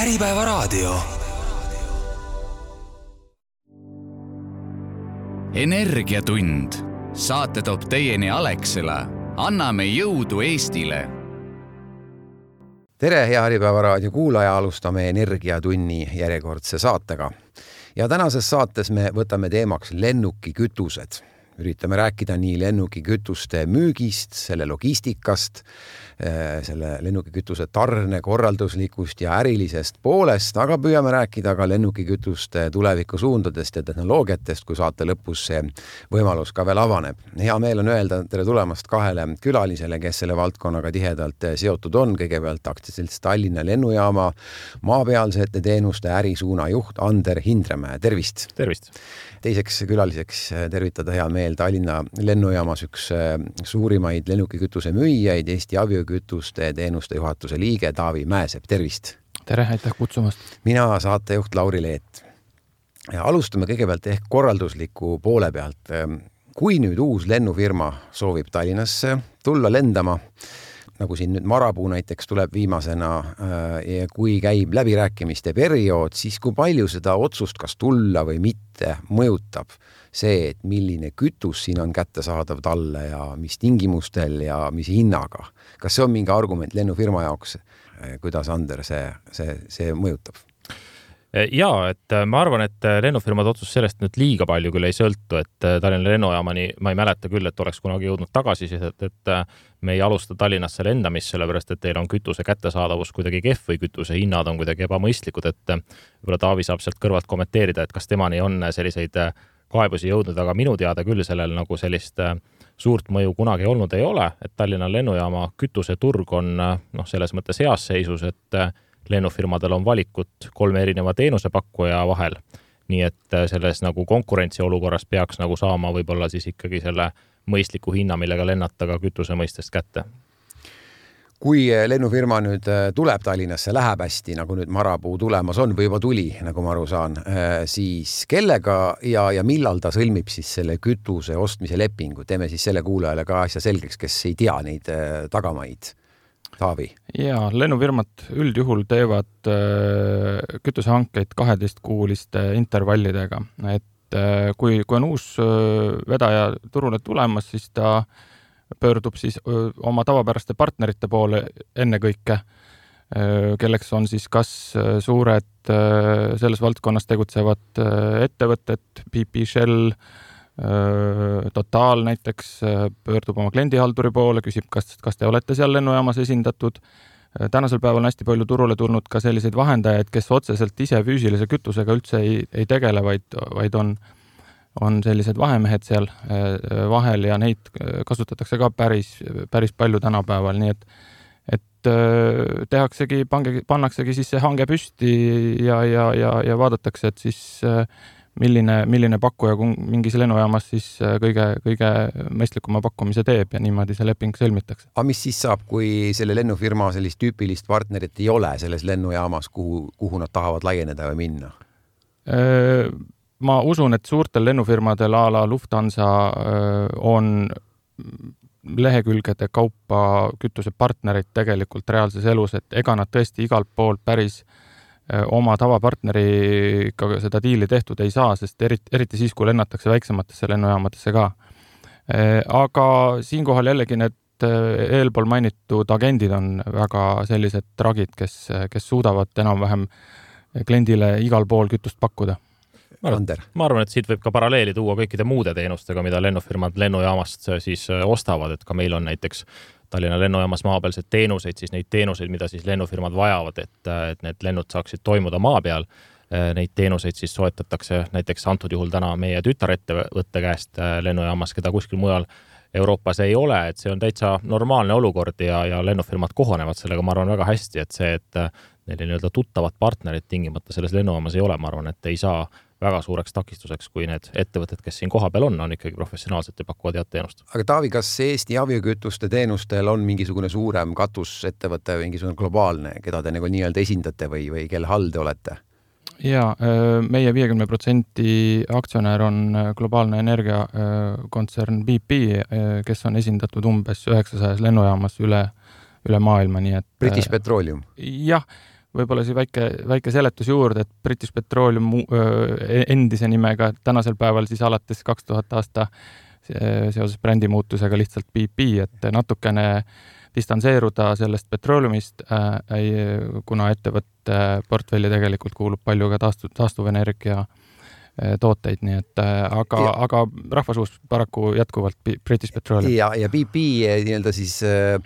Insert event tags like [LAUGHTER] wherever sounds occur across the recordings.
Äripäevaraadio. energiatund, saate toob teieni Alexela, anname jõudu Eestile. tere, hea Äripäeva raadio kuulaja, alustame Energiatunni järjekordse saatega. ja tänases saates me võtame teemaks lennukikütused üritame rääkida nii lennukikütuste müügist, selle logistikast, eh, selle lennukikütuse tarne korralduslikust ja ärilisest poolest, aga püüame rääkida ka lennukikütuste tulevikusuundadest ja tehnoloogiatest, kui saate lõpus see võimalus ka veel avaneb. hea meel on öelda tere tulemast kahele külalisele, kes selle valdkonnaga tihedalt seotud on. kõigepealt aktsiaselts Tallinna Lennujaama maapealsete teenuste ärisuuna juht Ander Hindremäe, tervist! tervist! Teiseks külaliseks tervitada hea meel Tallinna lennujaamas üks äh, suurimaid lennukikütuse müüjaid, Eesti Abiokütuste teenuste juhatuse liige Taavi Mäesepp, tervist! tere, aitäh kutsumast! mina saatejuht Lauri Leet. alustame kõigepealt ehk korraldusliku poole pealt. kui nüüd uus lennufirma soovib Tallinnasse tulla lendama, nagu siin nüüd Marapuu näiteks tuleb viimasena äh, ja kui käib läbirääkimiste periood, siis kui palju seda otsust, kas tulla või mitte, mõjutab see, et milline kütus siin on kättesaadav talle ja mis tingimustel ja mis hinnaga. kas see on mingi argument lennufirma jaoks, äh, kuidas, Ander, see, see, see mõjutab? Eh, ja et äh, ma arvan, et äh, lennufirmade otsus sellest nüüd liiga palju küll ei sõltu, et äh, Tallinna lennujaamani ma ei mäleta küll, et oleks kunagi jõudnud tagasisidet, et me ei alusta Tallinnasse lendamist, sellepärast et teil on kütuse kättesaadavus kuidagi kehv või kütuse hinnad on kuidagi ebamõistlikud, et võib-olla Taavi saab sealt kõrvalt kommenteerida, et kas temani on selliseid kaebusi jõudnud, aga minu teada küll sellel nagu sellist suurt mõju kunagi olnud ei ole, et Tallinna lennujaama kütuseturg on noh, selles mõttes heas seisus, et lennufirmadel on valikut kolme erineva teenusepakkuja vahel. nii et äh, selles nagu konkurentsiolukorras peaks nagu saama võib-olla siis ikkagi selle mõistliku hinna, millega lennata ka kütuse mõistest kätte. Kui äh, lennufirma nüüd äh, tuleb Tallinnasse, läheb hästi, nagu nüüd Marapuu tulemas on või juba tuli, nagu ma aru saan, siis kellega ja, ja millal ta sõlmib siis selle kütuse ostmise lepingu, teeme siis selle kuulajale ka asja selgeks, kes ei tea neid tagamaid Taavi? jaa, lennufirmad üldjuhul teevad äh, kütusehankeid kaheteistkuuliste intervallidega, et äh, kui, kui on uus äh, vedaja turule tulemas, siis ta pöördub siis oma tavapäraste partnerite poole ennekõike, kelleks on siis kas suured selles valdkonnas tegutsevad ettevõtted, BP Shell, Total näiteks pöördub oma kliendihalduri poole, küsib, kas, kas te olete seal lennujaamas esindatud. tänasel päeval on hästi palju turule tulnud ka selliseid vahendajaid, kes otseselt ise füüsilise kütusega üldse ei, ei tegele, vaid, vaid on, on sellised vahemehed seal vahel ja neid kasutatakse ka päris, päris palju tänapäeval, nii et et tehaksegi, pange, pannaksegi siis see hange püsti ja, ja, ja, ja vaadatakse, et siis äh, milline, milline pakkuja mingis lennujaamas siis äh, kõige, kõige mõistlikuma pakkumise teeb ja niimoodi see leping sõlmitakse. aga mis siis saab, kui selle lennufirma sellist tüüpilist partnerit ei ole selles lennujaamas, kuhu, kuhu nad tahavad laieneda või minna? Äh, ma usun, et suurtel lennufirmadel a la Lufthansa äh, on lehekülgede kaupa kütusepartnerid tegelikult reaalses elus, et ega nad tõesti igalt poolt päris äh, Äh, oma tavapartneriga seda diili tehtud ei saa, sest eriti, eriti siis, kui lennatakse väiksematesse lennujaamadesse ka. Äh, aga siinkohal jällegi need äh, eelpool mainitud agendid on väga sellised tragid, kes, kes suudavad enam-vähem kliendile igal pool kütust pakkuda ma arvan, ma arvan, et siit võib ka paralleeli tuua kõikide muude teenustega, mida lennufirmad lennujaamast siis ostavad, et ka meil on näiteks Tallinna lennujaamas maapealseid teenuseid, siis neid teenuseid, mida siis lennufirmad vajavad, et, et need lennud saaksid toimuda maa peal. Neid teenuseid siis soetatakse näiteks antud juhul täna meie tütarettevõtte käest äh, lennujaamas, keda kuskil mujal Euroopas ei ole, et see on täitsa normaalne olukord ja, ja lennufirmad kohanevad sellega, ma arvan, väga hästi, et see, et neil nii-öelda tuttavat partnerit tingimata selles lennujaamas ei ole, ma arvan, et ei saa väga suureks takistuseks, kui need ettevõtted, kes siin kohapeal on, on ikkagi professionaalsed ja pakuvad head teenust. aga Taavi, kas Eesti abiokütuste teenustel on mingisugune suurem katusettevõte, mingisugune globaalne, keda te nagu nii-öelda esindate või, või kelle all te olete? ja meie viiekümne protsendi aktsionär on globaalne energiakontsern BP, kes on esindatud umbes üheksasajas lennujaamas üle, üle maailma, nii et. British Petroleum? jah võib-olla siis väike, väike seletus juurde, et British Petroleum e-, endise nimega tänasel päeval siis alates kaks tuhat aasta seoses brändimuutusega lihtsalt BP, et natukene distantseeruda sellest petroolumist äh,, kuna ettevõtte portfelli tegelikult kuulub palju ka taastu-, taastuvenergia äh, tooteid, nii et äh, aga, aga rahvasuus paraku jätkuvalt British Petroleum. ja, ja BP eh, nii-öelda siis äh,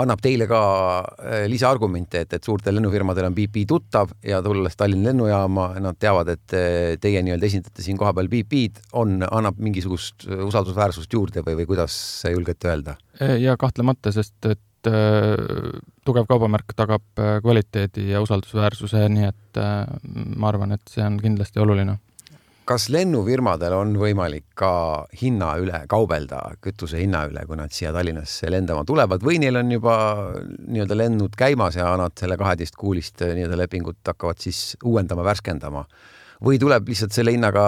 annab teile ka äh, lisaargumente, et, et suurtel lennufirmadel on BP tuttav ja tulles Tallinna lennujaama, nad teavad, et teie nii-öelda esindate siin kohapeal BP-d, on, annab mingisugust usaldusväärsust juurde või, või kuidas julgete öelda? ja kahtlemata, sest et tugev kaubamärk tagab kvaliteedi ja usaldusväärsuse, nii et ma arvan, et see on kindlasti oluline kas lennufirmadel on võimalik ka hinna üle kaubelda, kütuse hinna üle, kui nad siia Tallinnasse lendama tulevad või neil on juba nii-öelda lennud käimas ja nad selle kaheteistkuulist nii-öelda lepingut hakkavad siis uuendama, värskendama või tuleb lihtsalt selle hinnaga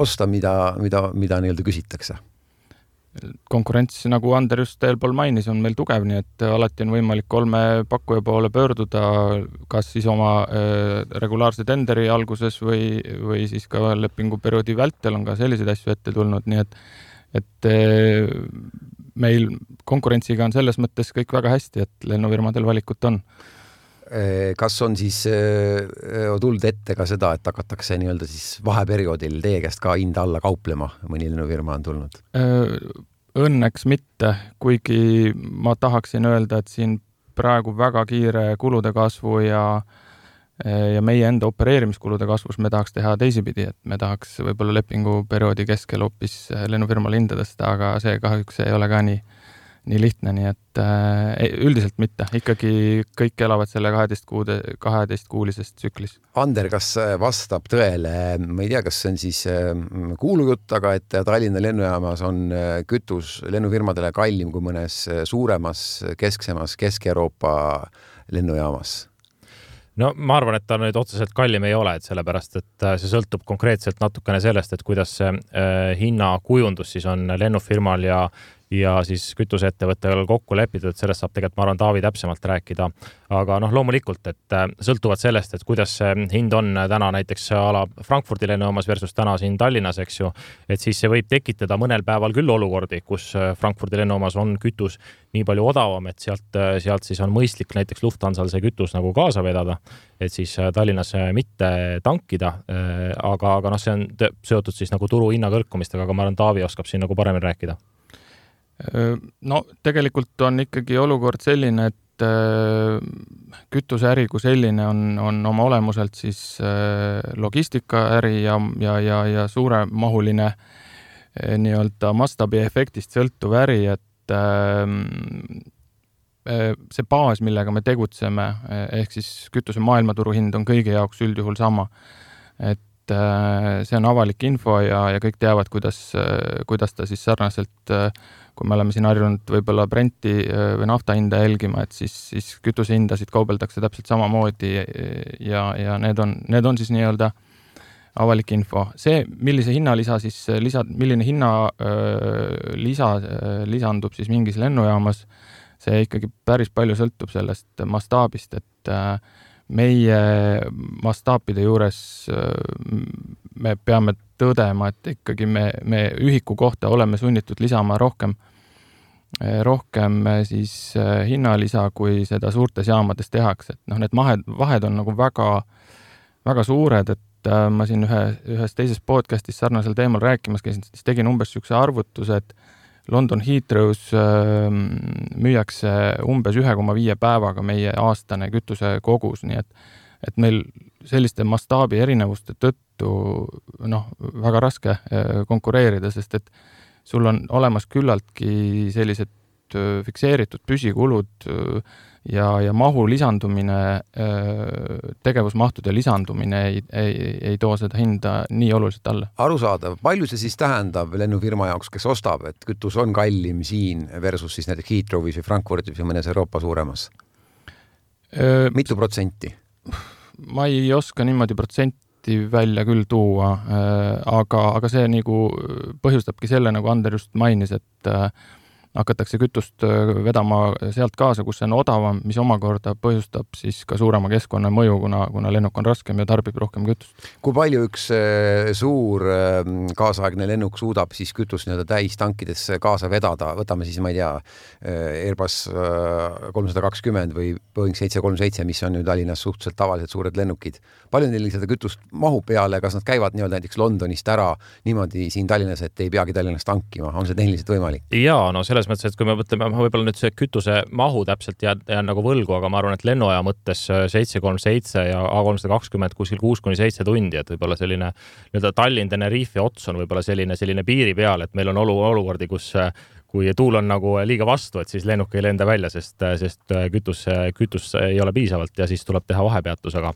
osta, mida, mida, mida nii-öelda küsitakse? Konkurents, nagu Ander just eelpool mainis, on meil tugev, nii et alati on võimalik kolme pakkuja poole pöörduda, kas siis oma äh, regulaarse tenderi alguses või, või siis ka lepinguperioodi vältel on ka selliseid asju ette tulnud, nii et et äh, meil konkurentsiga on selles mõttes kõik väga hästi, et lennufirmadel valikut on. Äh, kas on siis äh, tulnud ette ka seda, et hakatakse nii-öelda siis vaheperioodil teie käest ka hinda alla kauplema, mõni lennufirma on tulnud? Äh, õnneks mitte, kuigi ma tahaksin öelda, et siin praegu väga kiire kulude kasvu ja ja meie enda opereerimiskulude kasvus me tahaks teha teisipidi, et me tahaks võib-olla lepinguperioodi keskel hoopis lennufirmale hinda tõsta, aga see kahjuks ei ole ka nii nii lihtne, nii et äh, üldiselt mitte, ikkagi kõik elavad selle kaheteist kuude, kaheteistkuulises tsüklis. Ander, kas vastab tõele, ma ei tea, kas see on siis äh, kuulujutt, aga et Tallinna lennujaamas on äh, kütus lennufirmadele kallim kui mõnes äh, suuremas, kesksemas Kesk-Euroopa lennujaamas? no ma arvan, et ta nüüd otseselt kallim ei ole, et sellepärast, et see sõltub konkreetselt natukene sellest, et kuidas see äh, hinnakujundus siis on lennufirmal ja, ja siis kütuseettevõttega kokku lepitud, sellest saab tegelikult, ma arvan, Taavi täpsemalt rääkida. aga noh, loomulikult, et äh, sõltuvalt sellest, et kuidas see hind on täna näiteks a la Frankfurdi lennujaamas versus täna siin Tallinnas, eks ju, et siis see võib tekitada mõnel päeval küll olukordi, kus äh, Frankfurdi lennujaamas on kütus nii palju odavam, et sealt, äh, sealt siis on mõistlik näiteks Lufthansal see kütus nagu kaasa vedada, et siis Tallinnas mitte tankida. aga, aga noh, see on seotud siis nagu turuhinna kõrkumistega, aga ma arvan, Taavi oskab siin nagu paremini rääkida no tegelikult on ikkagi olukord selline, et kütuseäri kui selline on, on oma olemuselt siis logistikaäri ja, ja, ja, ja suuremahuline nii-öelda mastaabiefektist sõltuv äri, et see baas, millega me tegutseme, ehk siis kütuse maailmaturu hind on kõigi jaoks üldjuhul sama. et see on avalik info ja, ja kõik teavad, kuidas, kuidas ta siis sarnaselt äh, kui me oleme siin harjunud võib-olla Brenti äh, või nafta hinda jälgima, et siis, siis kütusehindasid kaubeldakse täpselt samamoodi ja, ja need on, need on siis nii-öelda avalik info. see, millise hinnalisa siis lisa, milline hinna äh, lisa äh, lisandub siis mingis lennujaamas, see ikkagi päris palju sõltub sellest mastaabist, et meie mastaapide juures me peame tõdema, et ikkagi me, me ühiku kohta oleme sunnitud lisama rohkem, rohkem siis äh, hinnalisa, kui seda suurtes jaamades tehakse, et noh, need mahed, vahed on nagu väga, väga suured, et äh, ma siin ühe, ühes teises podcast'is sarnasel teemal rääkimas käisin, siis tegin umbes niisuguse arvutuse, et London Heathrow's äh, müüakse umbes ühe koma viie päevaga meie aastane kütusekogus, nii et et meil selliste mastaabi erinevuste tõttu noh, väga raske äh, konkureerida, sest et sul on olemas küllaltki sellised äh, fikseeritud püsikulud äh, ja, ja mahu lisandumine, tegevusmahtude lisandumine ei, ei, ei too seda hinda nii oluliselt alla. arusaadav, palju see siis tähendab lennufirma jaoks, kes ostab, et kütus on kallim siin versus siis näiteks Heathrowis või Frankfurdis või mõnes Euroopa suuremas? mitu protsenti? ma ei oska niimoodi protsenti välja küll tuua, aga, aga see nagu põhjustabki selle, nagu Ander just mainis, et äh, hakatakse kütust vedama sealt kaasa, kus see on odavam, mis omakorda põhjustab siis ka suurema keskkonnamõju, kuna, kuna lennuk on raskem ja tarbib rohkem kütust. kui palju üks suur kaasaegne lennuk suudab siis kütust nii-öelda täistankidesse kaasa vedada, võtame siis, ma ei tea, Airbus kolmsada kakskümmend või Boeing seitse kolm seitse, mis on ju Tallinnas suhteliselt tavalised suured lennukid. palju neil seda kütust mahub peale, kas nad käivad nii-öelda näiteks Londonist ära niimoodi siin Tallinnas, et ei peagi Tallinnas tankima, on see tehniliselt võimalik? ja no selles mõttes, et kui me mõtleme, võib-olla nüüd see kütusemahu täpselt jään, jään nagu võlgu, aga ma arvan, et lennuaja mõttes seitse kolm seitse ja A kolmsada kakskümmend kuskil kuus kuni seitse tundi, et võib-olla selline nii-öelda Tallinn-Tenerife ots on võib-olla selline, selline piiri peal, et meil on olu, olukordi, kus kui tuul on nagu liiga vastu, et siis lennuk ei lenda välja, sest, sest kütus, kütus ei ole piisavalt ja siis tuleb teha vahepeatus, aga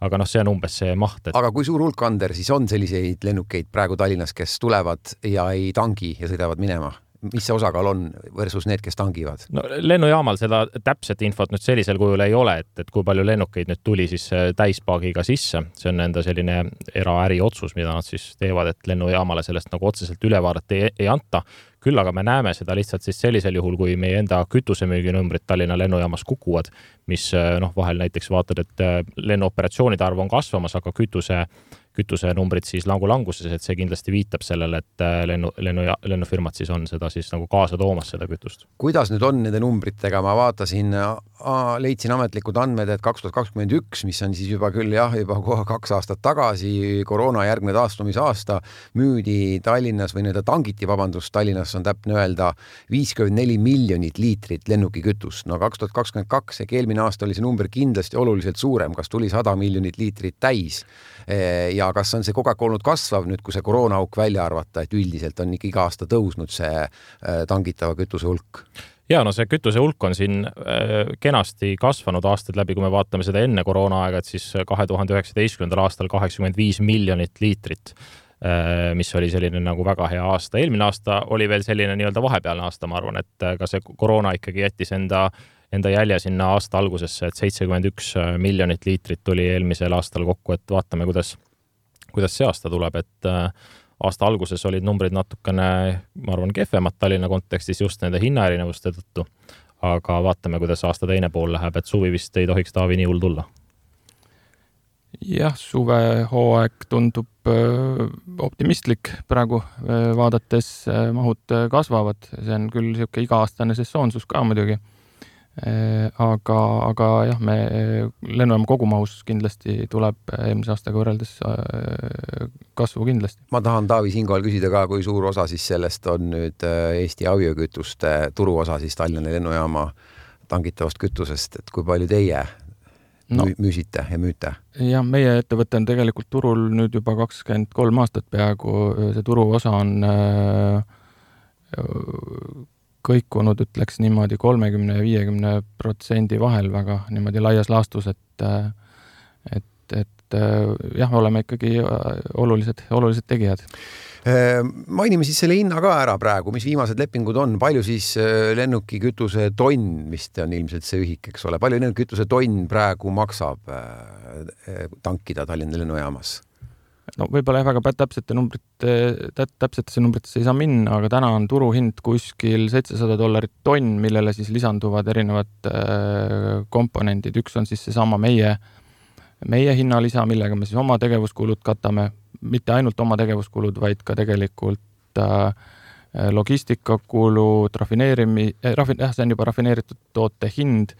aga noh, see on umbes see maht et.... aga kui suur hulk, Ander, siis on selliseid lennukeid praegu Tallinnas, kes tulevad ja ei tangi ja sõidavad minema? Mis see osakaal on versus need, kes tangivad? no lennujaamal seda täpset infot nüüd sellisel kujul ei ole, et, et kui palju lennukeid nüüd tuli siis äh, täispaagiga sisse, see on enda selline eraäri otsus, mida nad siis teevad, et lennujaamale sellest nagu otseselt ülevaadet ei, ei anta. küll aga me näeme seda lihtsalt siis sellisel juhul, kui meie enda kütusemüüginumbrid Tallinna lennujaamas kukuvad, mis äh, noh, vahel näiteks vaatad, et äh, lennuoperatsioonide arv on kasvamas, aga kütuse kütusenumbrid siis nagu languses, et see kindlasti viitab sellele, et äh, lennu, lennu, lennufirmad siis on seda siis nagu kaasa toomas, seda kütust. kuidas nüüd on nende numbritega, ma vaatasin, leidsin ametlikud andmed, et kaks tuhat kakskümmend üks, mis on siis juba küll jah, juba kaks aastat tagasi, koroonajärgne taastumisaasta, müüdi Tallinnas või nii-öelda tangiti, vabandust, Tallinnas on täpne öelda, viiskümmend neli miljonit liitrit lennukikütust. no kaks tuhat kakskümmend kaks ehk eelmine aasta oli see number kindlasti oluliselt suurem, kas tuli sada miljonit liitrit täis ja ja kas on see kogu aeg olnud kasvav nüüd, kui see koroonaauk välja arvata, et üldiselt on ikka iga aasta tõusnud see äh, tangitava kütuse hulk? ja no see kütuse hulk on siin äh, kenasti kasvanud aastaid läbi, kui me vaatame seda enne koroonaaega, et siis kahe tuhande üheksateistkümnendal aastal kaheksakümmend viis miljonit liitrit äh, mis oli selline nagu väga hea aasta. eelmine aasta oli veel selline nii-öelda vahepealne aasta, ma arvan, et ka see koroona ikkagi jättis enda enda jälje sinna aasta algusesse, et seitsekümmend üks miljonit liitrit tuli eelmisel aastal kokku, et vaatame, kuidas kuidas see aasta tuleb, et äh, aasta alguses olid numbrid natukene, ma arvan, kehvemad Tallinna kontekstis just nende hinnaerinevuste tõttu. aga vaatame, kuidas aasta teine pool läheb, et suvi vist ei tohiks Taavi nii hull tulla. jah, suvehooaeg tundub äh, optimistlik praegu äh, vaadates, mahud kasvavad, see on küll niisugune iga-aastane sesoonsus ka muidugi aga, aga jah, me lennujaama kogumahus kindlasti tuleb eelmise aastaga võrreldes äh, kasvu kindlasti. ma tahan Taavi siinkohal küsida ka, kui suur osa siis sellest on nüüd äh, Eesti abiokütuste turuosa siis Tallinna lennujaama tangitavast kütusest, et kui palju teie no. müüsite ja müüte? jah, meie ettevõte on tegelikult turul nüüd juba kakskümmend kolm aastat peaaegu, see turuosa on äh, kõikunud, ütleks niimoodi kolmekümne ja viiekümne protsendi vahel väga niimoodi laias laastus, et et, et jah, oleme ikkagi olulised, olulised tegijad. mainime siis selle hinna ka ära praegu, mis viimased lepingud on, palju siis lennukikütuse tonn vist on ilmselt see ühik, eks ole, palju lennukikütuse tonn praegu maksab tankida Tallinna lennujaamas? No võib-olla jah, väga täpsete numbrite, täpsetesse numbritesse ei saa minna, aga täna on turuhind kuskil seitsesada dollarit tonn, millele siis lisanduvad erinevad äh, komponendid, üks on siis seesama meie, meie hinnalisa, millega me siis oma tegevuskulud katame, mitte ainult oma tegevuskulud, vaid ka tegelikult äh, logistikakulud, rafineerimi- äh,, rafi-, jah, see on juba rafineeritud toote hind,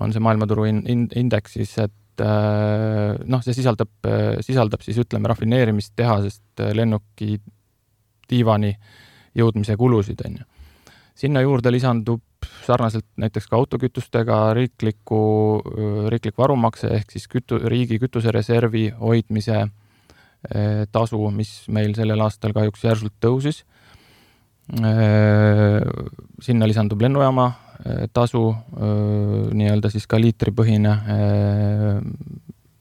on see maailmaturu in-, in-, indeks siis, et et äh, noh, see sisaldab, äh, sisaldab siis ütleme, rafineerimistehasest äh, lennuki tiivani jõudmise kulusid, on ju. sinna juurde lisandub sarnaselt näiteks ka autokütustega riikliku, riiklik varumakse ehk siis kütu-, riigi kütusereservi hoidmise tasu, mis meil sellel aastal kahjuks järsult tõusis. sinna lisandub lennujaama tasu äh, nii-öelda siis ka liitripõhine, äh,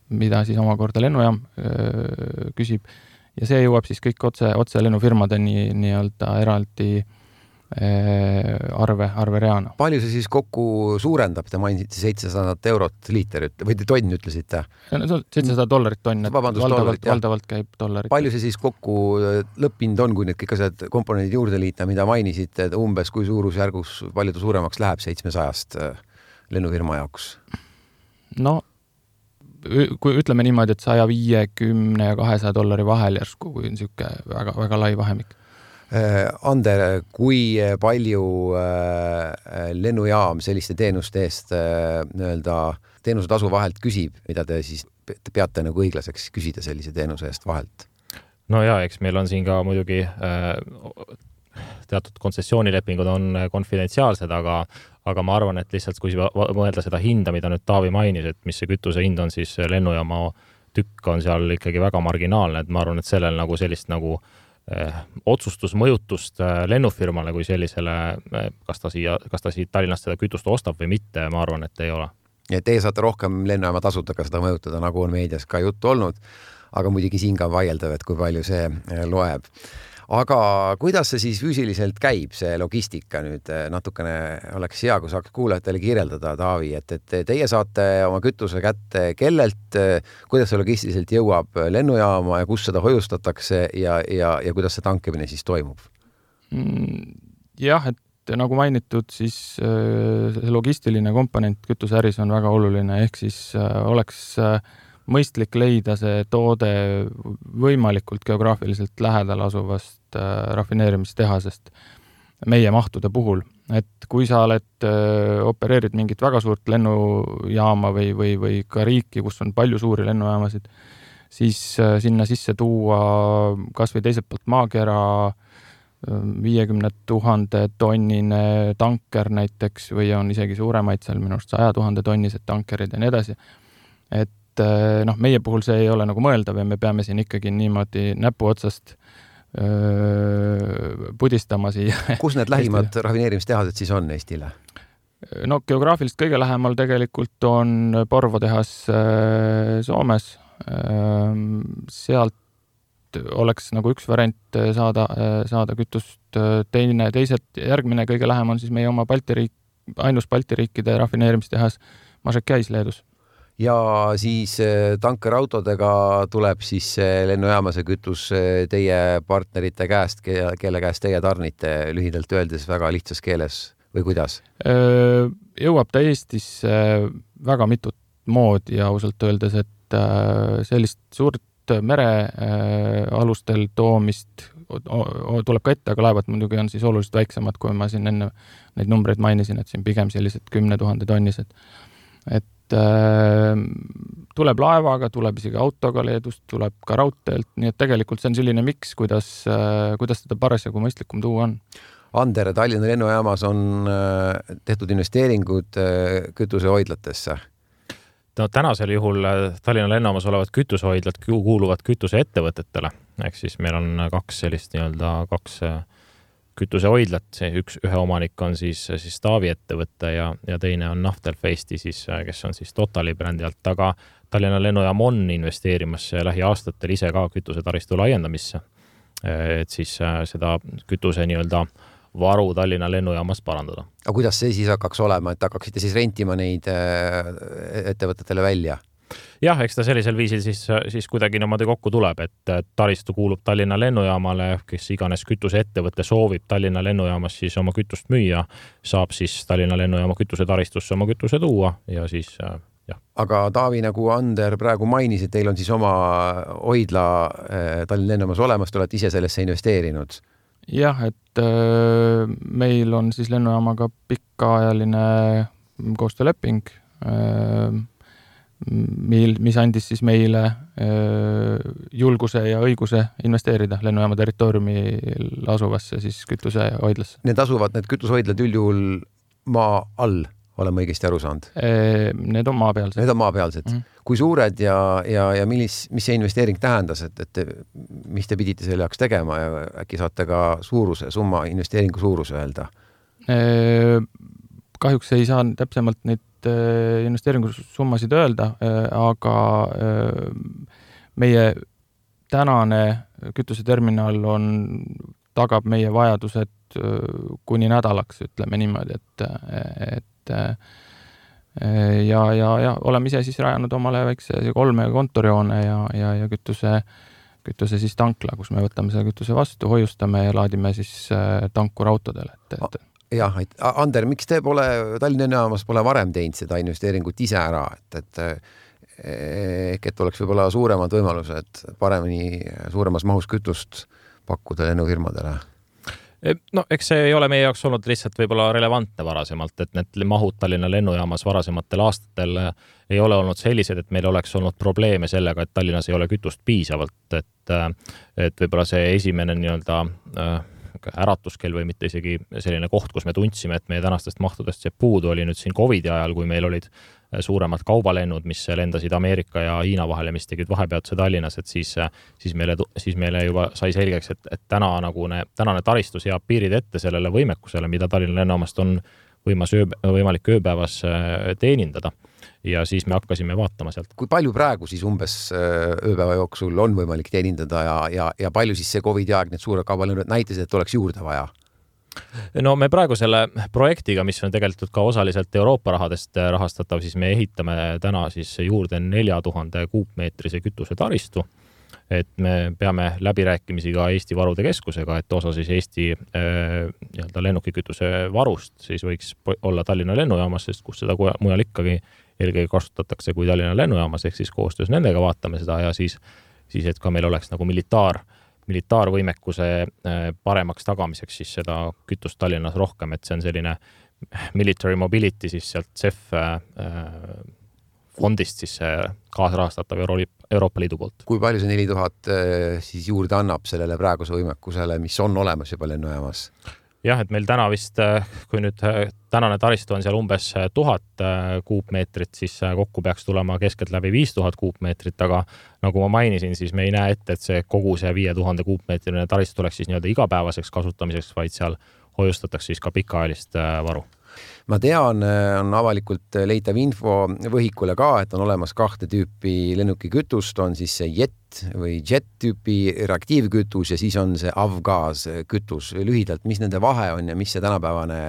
mida siis omakorda lennujaam küsib. Ja see jõuab siis kõik otse, otse lennufirmadeni nii-öelda eraldi arve, arvereana. palju see siis kokku suurendab, te mainisite seitsesadat eurot liiter või tonn ütlesite? seitsesada dollarit tonn, et Vabandust, valdavalt, valdavalt käib dollarit. palju see siis kokku äh, lõpphind on, kui need kõik asjad, komponendid juurde liita, mida mainisite, et umbes kui suurusjärgus, palju ta suuremaks läheb seitsmesajast äh, lennufirma jaoks? no kui ütleme niimoodi, et saja viiekümne ja kahesaja dollari vahel järsku, kui on niisugune väga, väga lai vahemik. Äh, Ander, kui palju äh, lennujaam selliste teenuste eest äh, nii-öelda teenusetasu vahelt küsib, mida te siis te peate nagu õiglaseks küsida sellise teenuse eest vahelt? no ja eks meil on siin ka muidugi äh, teatud kontsessioonilepingud on konfidentsiaalsed, aga, aga ma arvan, et lihtsalt kui mõelda seda hinda, mida nüüd Taavi mainis, et mis see kütuse hind on, siis lennujaama tükk on seal ikkagi väga marginaalne, et ma arvan, et sellel nagu sellist nagu eh, otsustusmõjutust eh, lennufirmale kui sellisele eh,, kas ta siia, kas ta siit Tallinnast seda kütust ostab või mitte, ma arvan, et ei ole. ja teie saate rohkem lennujaama tasudega seda mõjutada, nagu on meedias ka juttu olnud. aga muidugi siin ka vaieldav, et kui palju see loeb. Aga kuidas see siis füüsiliselt käib, see logistika nüüd eh, natukene oleks hea, kui saaks kuulajatele kirjeldada, Taavi, et, et teie saate oma kütuse kätte kellelt, kuidas see logistiliselt jõuab lennujaama ja kus seda hoiustatakse ja, ja, ja kuidas see tankimine siis toimub? Mm, jah, et nagu mainitud, siis äh, see logistiline komponent kütuseäris on väga oluline, ehk siis oleks äh, mõistlik leida see toode võimalikult geograafiliselt lähedal asuvast rafineerimistehasest meie mahtude puhul. et kui sa oled, opereerid mingit väga suurt lennujaama või, või, või ka riiki, kus on palju suuri lennujaamasid, siis sinna sisse tuua kas või teiselt poolt maakera viiekümne tuhande tonnine tanker näiteks või on isegi suuremaid seal minu arust saja tuhande tonnised tankerid ja nii edasi. et noh, meie puhul see ei ole nagu mõeldav ja me peame siin ikkagi niimoodi näpuotsast öö, pudistama siia. [LAUGHS] kus need lähimad rafineerimistehased siis on Eestile? no geograafiliselt kõige lähemal tegelikult on Porvo tehas Soomes. sealt oleks nagu üks variant saada, saada kütust, teine, teised, järgmine kõige lähem on siis meie oma Balti riik, ainus Balti riikide rafineerimistehas Mažekjais Leedus. Ja siis tankerautodega tuleb siis lennujaama see kütus teie partnerite käest, kelle käest teie tarnite, lühidalt öeldes väga lihtsas keeles või kuidas? jõuab ta Eestisse väga mitut moodi ausalt öeldes, et sellist suurt merealustel toomist tuleb ka ette, aga laevad muidugi on siis oluliselt väiksemad, kui ma siin enne neid numbreid mainisin, et siin pigem sellised kümne tuhande tonnised. et äh, tuleb laevaga, tuleb isegi autoga Leedust, tuleb ka raudteelt, nii et tegelikult see on selline miks, kuidas äh,, kuidas teda parasjagu mõistlikum tuua on. Ander, Tallinna lennujaamas on äh, tehtud investeeringud äh, kütusehoidlatesse no tänasel juhul Tallinna lennujaamas olevad kütusehoidlad kuuluvad kütuseettevõtetele, ehk siis meil on kaks sellist nii-öelda kaks kütusehoidlat, see üks, ühe omanik on siis, siis Taavi ettevõte ja, ja teine on Naftelfesti siis, kes on siis Totali brändi alt, aga Tallinna lennujaam on investeerimas lähiaastatel ise ka kütusetaristu laiendamisse. et siis seda kütuse nii-öelda varu Tallinna lennujaamas parandada. aga kuidas see siis hakkaks olema, et hakkaksite siis rentima neid ettevõtetele välja? Jah, eks ta sellisel viisil siis, siis kuidagi niimoodi kokku tuleb, et taristu kuulub Tallinna lennujaamale, kes iganes kütuseettevõte soovib Tallinna lennujaamas siis oma kütust müüa, saab siis Tallinna lennujaama kütusetaristusse oma kütuse tuua ja siis jah. aga Taavi, nagu Ander praegu mainis, et teil on siis oma hoidla Tallinna lennujaamas olemas, te olete ise sellesse investeerinud jah, et äh, meil on siis lennujaamaga pikaajaline koostööleping äh,, mil, mis andis siis meile julguse ja õiguse investeerida lennujaama territooriumil asuvasse siis kütusehoidlasse. Need asuvad, need kütusehoidlad üldjuhul maa all, olen ma õigesti aru saanud? Need on maapealsed. Need on maapealsed mm. -hmm. kui suured ja, ja, ja millis, mis see investeering tähendas, et, et te, mis te pidite selle jaoks tegema ja äkki saate ka suuruse, summa, investeeringu suuruse öelda? kahjuks ei saa täpsemalt neid investeeringusummasid öelda, aga meie tänane kütuseterminal on, tagab meie vajadused kuni nädalaks, ütleme niimoodi, et, et ja, ja, ja oleme ise siis rajanud omale väikse kolme kontorihoone ja, ja, ja kütuse, kütuse siis tankla, kus me võtame selle kütuse vastu, hoiustame ja laadime siis tankur autodele, et, et jah, Ander, miks te pole Tallinna Lennujaamas pole varem teinud seda investeeringut ise ära, et, et ehk et oleks võib-olla suuremad võimalused paremini, suuremas mahus kütust pakkuda lennufirmadele? no eks see ei ole meie jaoks olnud lihtsalt võib-olla relevantne varasemalt, et need mahud Tallinna lennujaamas varasematel aastatel ei ole olnud sellised, et meil oleks olnud probleeme sellega, et Tallinnas ei ole kütust piisavalt, et et võib-olla see esimene nii-öelda äh, äratuskell või mitte isegi selline koht, kus me tundsime, et meie tänastest mahtudest jääb puudu, oli nüüd siin Covidi ajal, kui meil olid suuremad kaubalennud, mis lendasid Ameerika ja Hiina vahel ja mis tegid vahepeatuse Tallinnas, et siis, siis meile, siis meile juba sai selgeks, et, et täna nagu ne, tänane taristu seab piirid ette sellele võimekusele, mida Tallinna lennujaamast on võimas öö, võimalik ööpäevas äh, teenindada ja siis me hakkasime vaatama sealt. kui palju praegu siis umbes äh, ööpäeva jooksul on võimalik teenindada ja, ja, ja palju siis see Covidi aeg, need suured kaubalennud näitasid, et oleks juurde vaja? no me praegu selle projektiga, mis on tegelikult ka osaliselt Euroopa rahadest rahastatav, siis me ehitame täna siis juurde nelja tuhande kuupmeetrise kütusetaristu et me peame läbirääkimisi ka Eesti Varude Keskusega, et osa siis Eesti äh, nii-öelda lennukikütuse varust siis võiks olla Tallinna lennujaamas, sest kus seda mujal ikkagi eelkõige kasutatakse kui Tallinna lennujaamas, ehk siis koostöös nendega vaatame seda ja siis, siis et ka meil oleks nagu militaar, militaarvõimekuse äh, paremaks tagamiseks siis seda kütust Tallinnas rohkem, et see on selline military mobility siis sealt CEF äh, fondist siis kaasrahastatav Euro Euroopa Liidu poolt. kui palju see neli tuhat siis juurde annab sellele praeguse võimekusele, mis on olemas juba lennujaamas? Jah, et meil täna vist, äh, kui nüüd äh, tänane taristu on seal umbes äh, tuhat kuupmeetrit, siis kokku peaks tulema keskeltläbi viis tuhat kuupmeetrit, aga nagu ma mainisin, siis me ei näe ette, et see kogu see viie tuhande kuupmeetrine taristu oleks siis nii-öelda igapäevaseks kasutamiseks, vaid seal hoiustatakse siis ka pikaajalist varu. Ma tean, on avalikult leitav info võhikule ka, et on olemas kahte tüüpi lennukikütust, on siis see jet või jet tüüpi reaktiivkütus ja siis on see avgaas kütus. lühidalt, mis nende vahe on ja mis see tänapäevane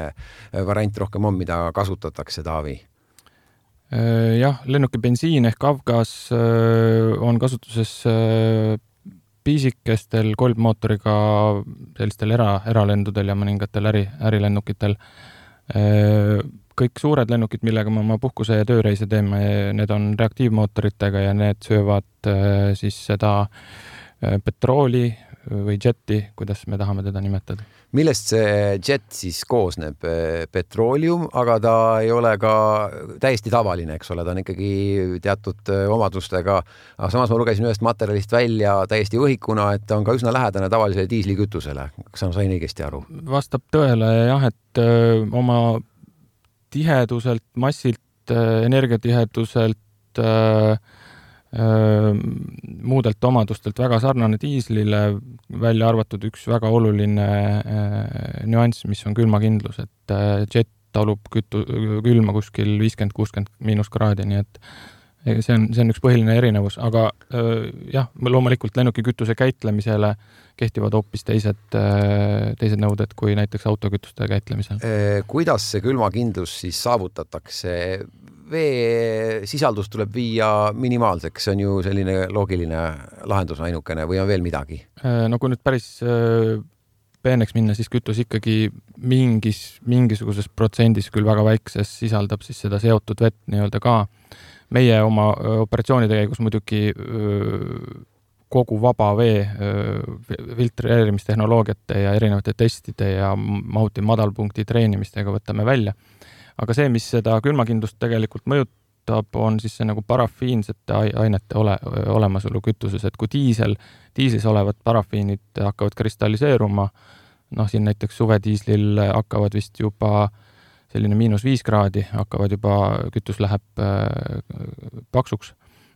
variant rohkem on, mida kasutatakse, Taavi? jah, lennuki bensiin ehk avgaas äh, on kasutuses äh, pisikestel kolbmootoriga sellistel era, eralendudel ja mõningatel äri, ärilennukitel Äh, kõik suured lennukid, millega me oma puhkuse ja tööreise teeme, need on reaktiivmootoritega ja need söövad äh, siis seda äh, petrooli või džetti, kuidas me tahame teda nimetada. millest see džett siis koosneb? petrooleum, aga ta ei ole ka täiesti tavaline, eks ole, ta on ikkagi teatud omadustega. aga samas ma lugesin ühest materjalist välja täiesti õhikuna, et ta on ka üsna lähedane tavalisele diislikütusele. kas ma sain õigesti aru? vastab tõele jah, et oma tiheduselt, massilt, energiatiheduselt öö, muudelt omadustelt väga sarnane diislile, välja arvatud üks väga oluline nüanss, mis on külmakindlus, et jet talub kütu-, külma kuskil viiskümmend, kuuskümmend miinuskraadi, nii et see on, see on üks põhiline erinevus, aga jah, loomulikult lennukikütuse käitlemisele kehtivad hoopis teised, teised nõuded kui näiteks autokütuste käitlemisel. kuidas see külmakindlus siis saavutatakse? veesisaldus tuleb viia minimaalseks, see on ju selline loogiline lahendus ainukene või on veel midagi? No kui nüüd päris peeneks minna, siis kütus ikkagi mingis, mingisuguses protsendis, küll väga väikses, sisaldab siis seda seotud vett nii-öelda ka. Meie oma äh, operatsioonide käigus muidugi kogu vaba vee filtreerimistehnoloogiate ja erinevate testide ja mahuti madalpunkti treenimistega võtame välja. Aga see, mis seda külmakindlust tegelikult mõjutab, on siis see nagu parafiinsete ainete ole, olemasolu kütuses, et kui diisel, diislis olevad parafiinid hakkavad kristalliseeruma, noh, siin näiteks suvediislil hakkavad vist juba selline miinus viis kraadi, hakkavad juba, kütus läheb äh, paksuks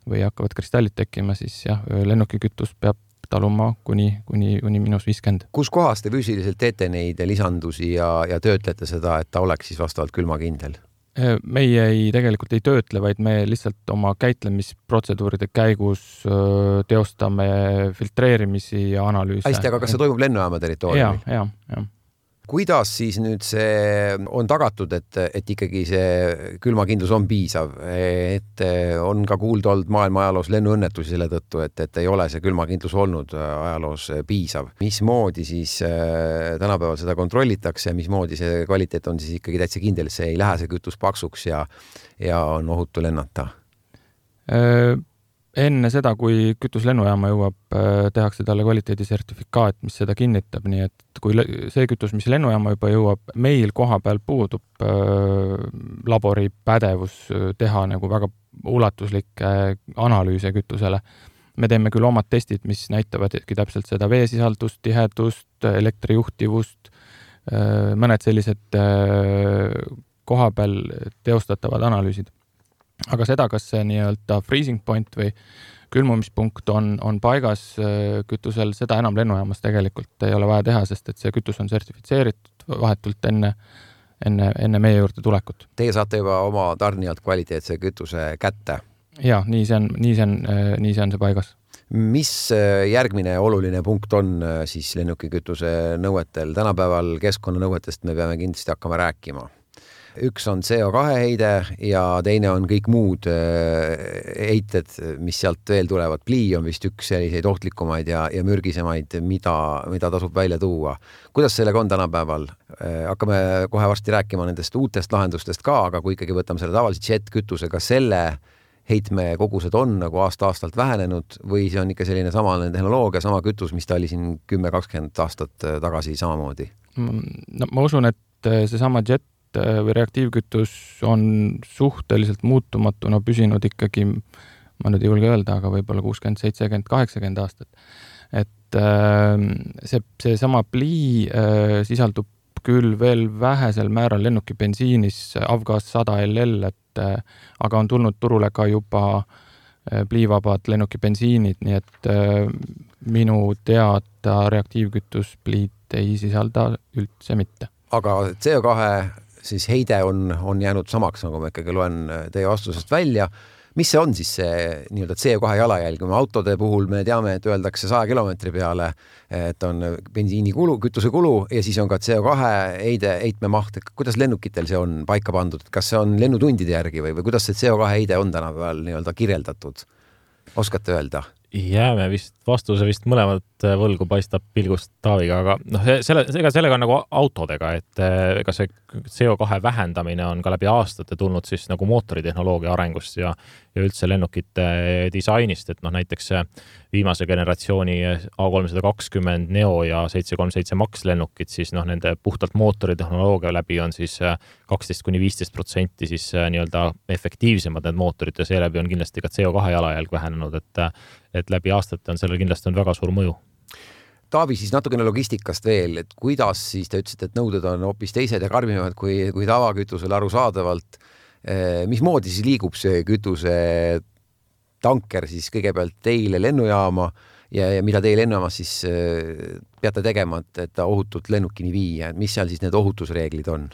või hakkavad kristallid tekkima, siis jah, lennukikütus peab taluma kuni, kuni, kuni miinus viiskümmend. kus kohas te füüsiliselt teete neid lisandusi ja, ja töötlete seda, et ta oleks siis vastavalt külmakindel? Äh, meie ei, tegelikult ei töötle, vaid me lihtsalt oma käitlemisprotseduuride käigus teostame filtreerimisi ja analüüse. hästi, aga kas see toimub lennujaama territooriumil? ja, ja, ja kuidas siis nüüd see on tagatud, et, et ikkagi see külmakindlus on piisav, et on ka kuulda olnud maailma ajaloos lennuõnnetusi selle tõttu, et, et ei ole see külmakindlus olnud ajaloos piisav. mismoodi siis äh, tänapäeval seda kontrollitakse, mismoodi see kvaliteet on siis ikkagi täitsa kindel, see ei lähe, see kütus paksuks ja, ja on ohutu lennata? Enne seda, kui kütus lennujaama jõuab, äh, tehakse talle kvaliteedisertifikaat, mis seda kinnitab, nii et kui see kütus, mis lennujaama juba jõuab, meil kohapeal puudub äh, labori pädevus äh, teha nagu väga ulatuslikke analüüse kütusele. me teeme küll omad testid, mis näitavad täpselt seda veesisaldust, tihedust, elektrijuhtivust, mõned sellised kohapeal teostatavad analüüsid aga seda, kas see nii-öelda freezing point või külmumispunkt on, on paigas äh, kütusel, seda enam lennujaamas tegelikult ei ole vaja teha, sest et see kütus on sertifitseeritud vahetult enne, enne, enne meie juurde tulekut. Teie saate juba oma tarnijalt kvaliteetse kütuse kätte? ja nii see on, nii see on, äh, nii see on see paigas mis äh, järgmine oluline punkt on siis lennukikütuse nõuetel? tänapäeval keskkonnanõuetest me peame kindlasti hakkama rääkima üks on CO2 heide ja teine on kõik muud äh, heited, mis sealt veel tulevad. plii on vist üks selliseid ohtlikumaid ja, ja mürgisemaid, mida, mida tasub välja tuua. kuidas sellega on tänapäeval? Äh, hakkame kohe varsti rääkima nendest uutest lahendustest ka, aga kui ikkagi võtame selle tavalise jet-kütuse, kas selle heitmekogused on nagu aasta-aastalt vähenenud või see on ikka selline samasugune tehnoloogia, sama kütus, mis ta oli siin kümme, kakskümmend aastat tagasi samamoodi? no ma usun, et seesama jet Äh, või reaktiivkütus on suhteliselt muutumatuna püsinud ikkagi, ma nüüd ei julge öelda, aga võib-olla kuuskümmend, seitsekümmend, kaheksakümmend aastat. et äh, see, seesama plii äh, sisaldub küll veel vähesel määral lennuki bensiinis Avgas sada LL, et aga on tulnud turule ka juba pliivabad lennuki bensiinid, nii et minu teada reaktiivkütus pliit ei sisalda üldse mitte. aga CO2 siis heide on, on jäänud samaks, nagu ma ikkagi loen äh, teie vastusest välja. mis see on siis see nii-öelda CO2 jalajälg, kui me autode puhul me teame, et öeldakse saja kilomeetri peale, et on bensiinikulu, kütusekulu ja siis on ka CO2 heide, heitmemaht, kuidas lennukitel see on paika pandud, kas see on lennutundide järgi või, või kuidas see CO2 heide on tänapäeval nii-öelda kirjeldatud? oskate öelda? Jääme vist vastuse vist mõlemad äh, võlgu, paistab pilgust Taaviga, aga noh, selle, ega sellega on nagu autodega, et äh, ega see CO2 vähendamine on ka läbi aastate tulnud siis nagu mootoritehnoloogia arengust ja, ja üldse lennukite disainist, et noh, näiteks viimase generatsiooni A kolmsada kakskümmend Neo ja seitse kolm seitse Max lennukid, siis noh, nende puhtalt mootoritehnoloogia läbi on siis äh, kaksteist kuni viisteist protsenti siis nii-öelda efektiivsemad need mootorid ja seeläbi on kindlasti ka CO2 jalajälg vähenenud, et et läbi aastate on sellel kindlasti on väga suur mõju. Taavi, siis natukene logistikast veel, et kuidas siis te ütlesite, et nõuded on hoopis teised ja karmimad kui, kui tavakütusel arusaadavalt. Eh, mismoodi siis liigub see kütuse tanker siis kõigepealt teile lennujaama ja, ja mida teie lennujaamas siis eh, peate tegema, et, et ta ohutult lennukini viia, et mis seal siis need ohutusreeglid on?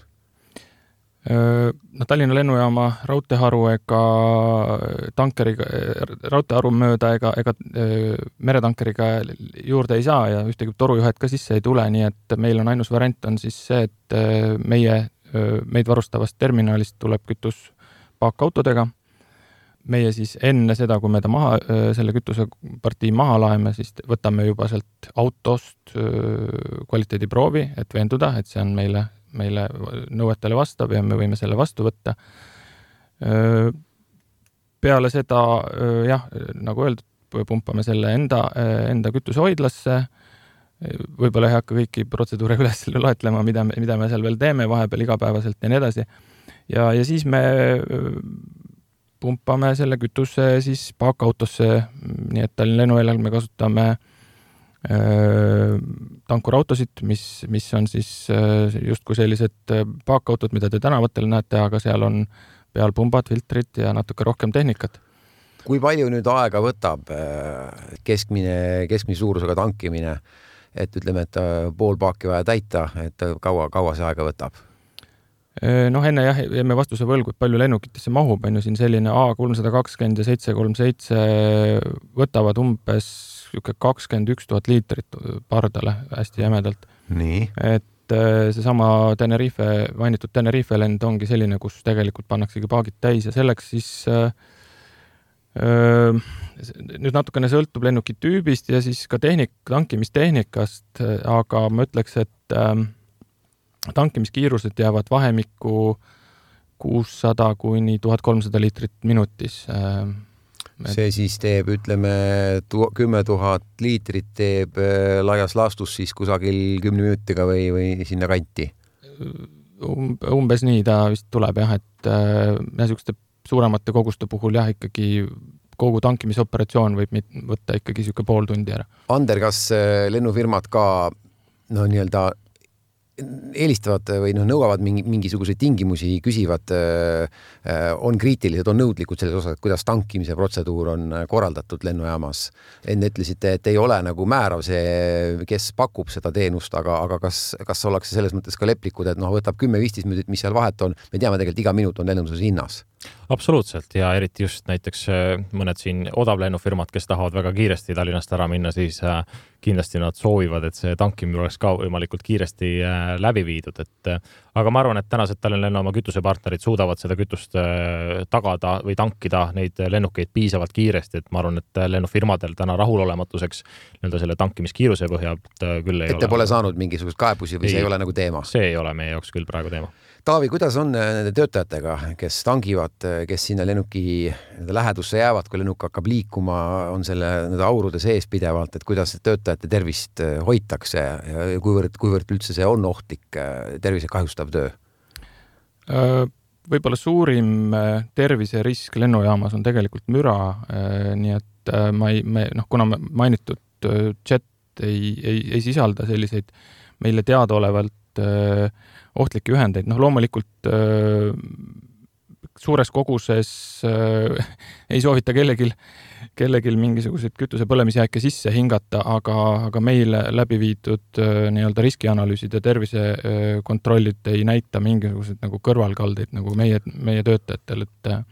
Noh, Tallinna lennujaama raudteeharu ega tankeriga, raudteeharu mööda ega, ega meretankeriga juurde ei saa ja ühtegi torujuhet ka sisse ei tule, nii et meil on ainus variant on siis see, et meie, meid varustavast terminalist tuleb kütus paakautodega. meie siis enne seda, kui me ta maha, selle kütusepartii maha laeme, siis võtame juba sealt autost kvaliteediproovi, et veenduda, et see on meile meile nõuetele vastab ja me võime selle vastu võtta. peale seda jah, nagu öeldud, pumpame selle enda, enda kütusehoidlasse. võib-olla ei hakka kõiki protseduure [LAUGHS] üles loetlema, mida me, mida me seal veel teeme vahepeal igapäevaselt ja nii edasi. ja, ja siis me pumpame selle kütuse siis paakautosse, nii et Tallinna lennuväljal me kasutame äh, tankurautosid, mis, mis on siis äh, justkui sellised äh, paakautod, mida te tänavatel näete, aga seal on peal pumbad, filtrid ja natuke rohkem tehnikat. kui palju nüüd aega võtab keskmine, keskmise suurusega tankimine, et ütleme, et pool paaki vaja täita, et kaua, kaua see aega võtab? noh, enne jah, jäime vastuse võlgu, et palju lennukitesse mahub, on ju siin selline A kolmsada kakskümmend ja seitse kolm seitse võtavad umbes niisugune kakskümmend üks tuhat liitrit pardale hästi jämedalt. nii? et äh, seesama Tenerife, mainitud Tenerife lend ongi selline, kus tegelikult pannaksegi paagid täis ja selleks siis äh, nüüd natukene sõltub lennuki tüübist ja siis ka tehnik, tankimistehnikast, aga ma ütleks, et äh, tankimiskiirused jäävad vahemikku kuussada kuni tuhat kolmsada liitrit minutis äh, et.... see siis teeb, ütleme, kümme tuhat liitrit teeb äh, laias laastus siis kusagil kümne minutiga või, või sinnakanti um,? umbes nii ta vist tuleb jah, et äh, niisuguste suuremate koguste puhul jah, ikkagi kogu tankimisoperatsioon võib võtta ikkagi niisugune pool tundi ära. Ander, kas äh, lennufirmad ka no nii-öelda eelistavad või noh, nõuavad mingi, mingisuguseid tingimusi, küsivad, äh, äh, on kriitilised, on nõudlikud selles osas, kuidas tankimise protseduur on äh, korraldatud lennujaamas. enne ütlesite, et ei ole nagu määrav see, kes pakub seda teenust, aga, aga kas, kas ollakse selles mõttes ka leplikud, et noh, võtab kümme-viisteist minutit, mis seal vahet on, me teame tegelikult iga minut on lennunduses hinnas absoluutselt ja eriti just näiteks mõned siin odavlennufirmad, kes tahavad väga kiiresti Tallinnast ära minna, siis kindlasti nad soovivad, et see tankimine oleks ka võimalikult kiiresti äh, läbi viidud, et äh, aga ma arvan, et tänased Tallinna Lennujaama kütusepartnerid suudavad seda kütust äh, tagada või tankida neid lennukeid piisavalt kiiresti, et ma arvan, et lennufirmadel täna rahulolematuseks nii-öelda selle tankimiskiiruse põhja küll ei et ole. Te pole saanud mingisuguseid kaebusi või ei, see ei ole nagu teema? see ei ole meie jaoks küll praegu teema Taavi, kuidas on äh, nende töötajatega, kes tangivad, äh, kes sinna lennuki lähedusse jäävad, kui lennuk hakkab liikuma, on selle nende aurude sees pidevalt, et kuidas töötajate tervist äh, hoitakse ja kuivõrd, kuivõrd üldse see on ohtlik tervise kahjustav töö? võib-olla suurim terviserisk lennujaamas on tegelikult müra, nii et ma ei, me noh, kuna mainitud jet ei, ei, ei sisalda selliseid meile teadaolevalt äh, ohtlikke ühendeid, noh loomulikult äh, suures koguses äh, [LAUGHS] ei soovita kellelgi, kellelgi mingisuguseid kütuse põlemisjääke sisse hingata, aga, aga meil läbi viidud äh, nii-öelda riskianalüüsid ja tervisekontrollid äh, ei näita mingisuguseid nagu kõrvalkaldeid nagu meie, meie töötajatel, et äh,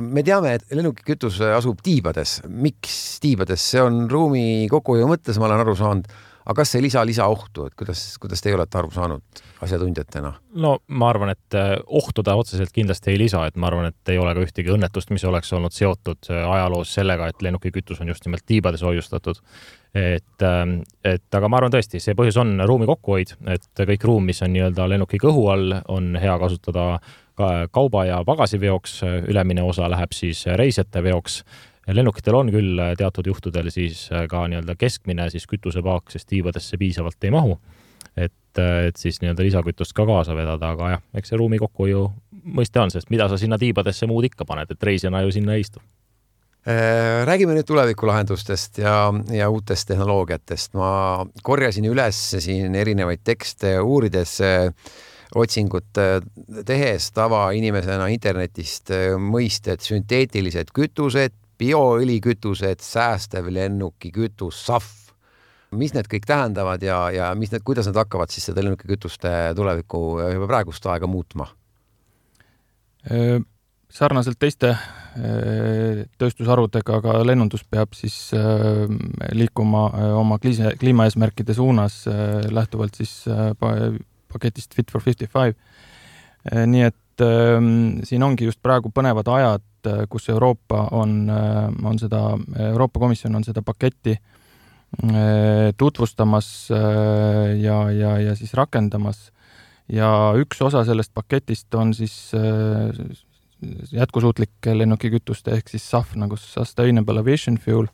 me teame, et lennukikütus asub tiibades. miks tiibades? see on ruumi kokkuhoiu mõttes, ma olen aru saanud aga kas see ei lisa lisaohtu, et kuidas, kuidas teie olete aru saanud asjatundjatena? no ma arvan, et äh, ohtu ta otseselt kindlasti ei lisa, et ma arvan, et ei ole ka ühtegi õnnetust, mis oleks olnud seotud äh, ajaloos sellega, et lennukikütus on just nimelt tiibades hoiustatud. et, ähm, et aga ma arvan tõesti, see põhjus on ruumi kokkuhoid, et kõik ruum, mis on nii-öelda lennuki kõhu all, on hea kasutada ka kauba ja pagasiveoks, ülemine osa läheb siis reisijate veoks lennukitel on küll äh, teatud juhtudel siis äh, ka nii-öelda keskmine siis kütusepaak, sest tiibadesse piisavalt ei mahu. et, äh, et siis nii-öelda lisakütust ka kaasa vedada, aga jah, eks see ruumi kokkuhoiu mõiste on, sest mida sa sinna tiibadesse muud ikka paned, et reisijana ju sinna ei istu räägime nüüd tulevikulahendustest ja, ja uutest tehnoloogiatest. ma korjasin üles siin erinevaid tekste uurides otsingut tehes tavainimesena internetist mõisted sünteetilised kütused, bioõlikütused, säästev lennukikütus, SAF. mis need kõik tähendavad ja, ja mis need, kuidas nad hakkavad siis seda lennukikütuste tulevikku juba praegust aega muutma? sarnaselt teiste tööstusharudega ka lennundus peab siis liikuma oma kliimaeesmärkide suunas lähtuvalt siis paketist Fit for fifty five. nii et siin ongi just praegu põnevad ajad kus Euroopa on, äh, on seda, Euroopa Komisjon on seda paketti äh, tutvustamas ja, ja, ja siis rakendamas. ja üks osa sellest paketist on siis jätkusuutlike lennukikütuste ehk siis SAF nagu Sustainable Aviation Fuel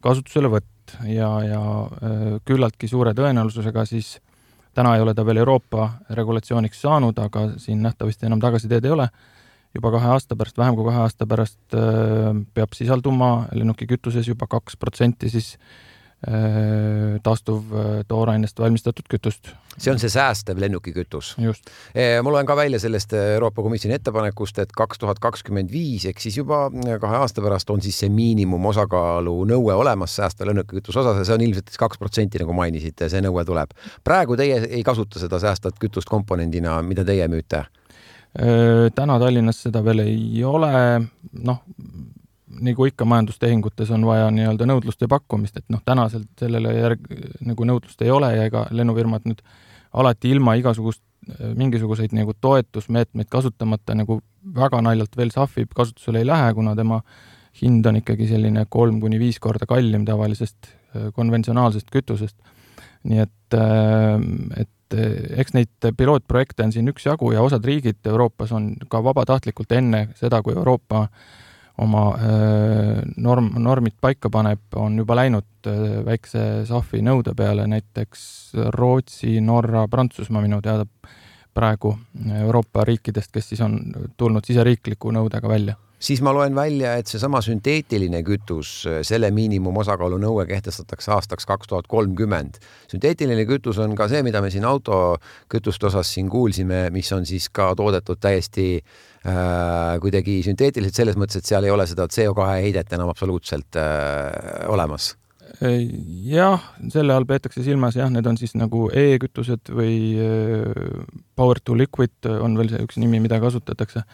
kasutuselevõtt ja, ja küllaltki suure tõenäosusega siis täna ei ole ta veel Euroopa regulatsiooniks saanud, aga siin nähtavasti enam tagasiteed ei ole juba kahe aasta pärast, vähem kui kahe aasta pärast äh, peab sisalduma lennukikütuses juba kaks protsenti siis äh, taastuv äh, toorainest valmistatud kütust. see on see säästev lennukikütus. just. ma loen ka välja sellest Euroopa Komisjoni ettepanekust, et kaks tuhat kakskümmend viis ehk siis juba kahe aasta pärast on siis see miinimumosakaalu nõue olemas säästva lennukikütuse osas ja see on ilmselt siis kaks protsenti, nagu mainisite, see nõue tuleb. praegu teie ei kasuta seda säästvat kütust komponendina, mida teie müüte? Täna Tallinnas seda veel ei ole, noh, nagu ikka majandustehingutes on vaja nii-öelda nõudlust ja pakkumist, et noh, tänaselt sellele järg-, nagu nõudlust ei ole ja ega lennufirmad nüüd alati ilma igasugust, mingisuguseid nagu toetusmeetmeid kasutamata nagu väga naljalt veel SAF-i kasutusele ei lähe, kuna tema hind on ikkagi selline kolm kuni viis korda kallim tavalisest konventsionaalsest kütusest. nii et, et eks neid pilootprojekte on siin üksjagu ja osad riigid Euroopas on ka vabatahtlikult enne seda, kui Euroopa oma äh, norm, normid paika paneb, on juba läinud väikse SAF-i nõude peale, näiteks Rootsi, Norra, Prantsusmaa minu teada praegu Euroopa riikidest, kes siis on tulnud siseriikliku nõudega välja siis ma loen välja, et seesama sünteetiline kütus, selle miinimumosakaalu nõue kehtestatakse aastaks kaks tuhat kolmkümmend. sünteetiline kütus on ka see, mida me siin autokütuste osas siin kuulsime, mis on siis ka toodetud täiesti äh, kuidagi sünteetiliselt selles mõttes, et seal ei ole seda CO2 heidet enam absoluutselt äh, olemas jah, selle all peetakse silmas jah, need on siis nagu e-kütused või äh, power to liquid on veel see üks nimi, mida kasutatakse,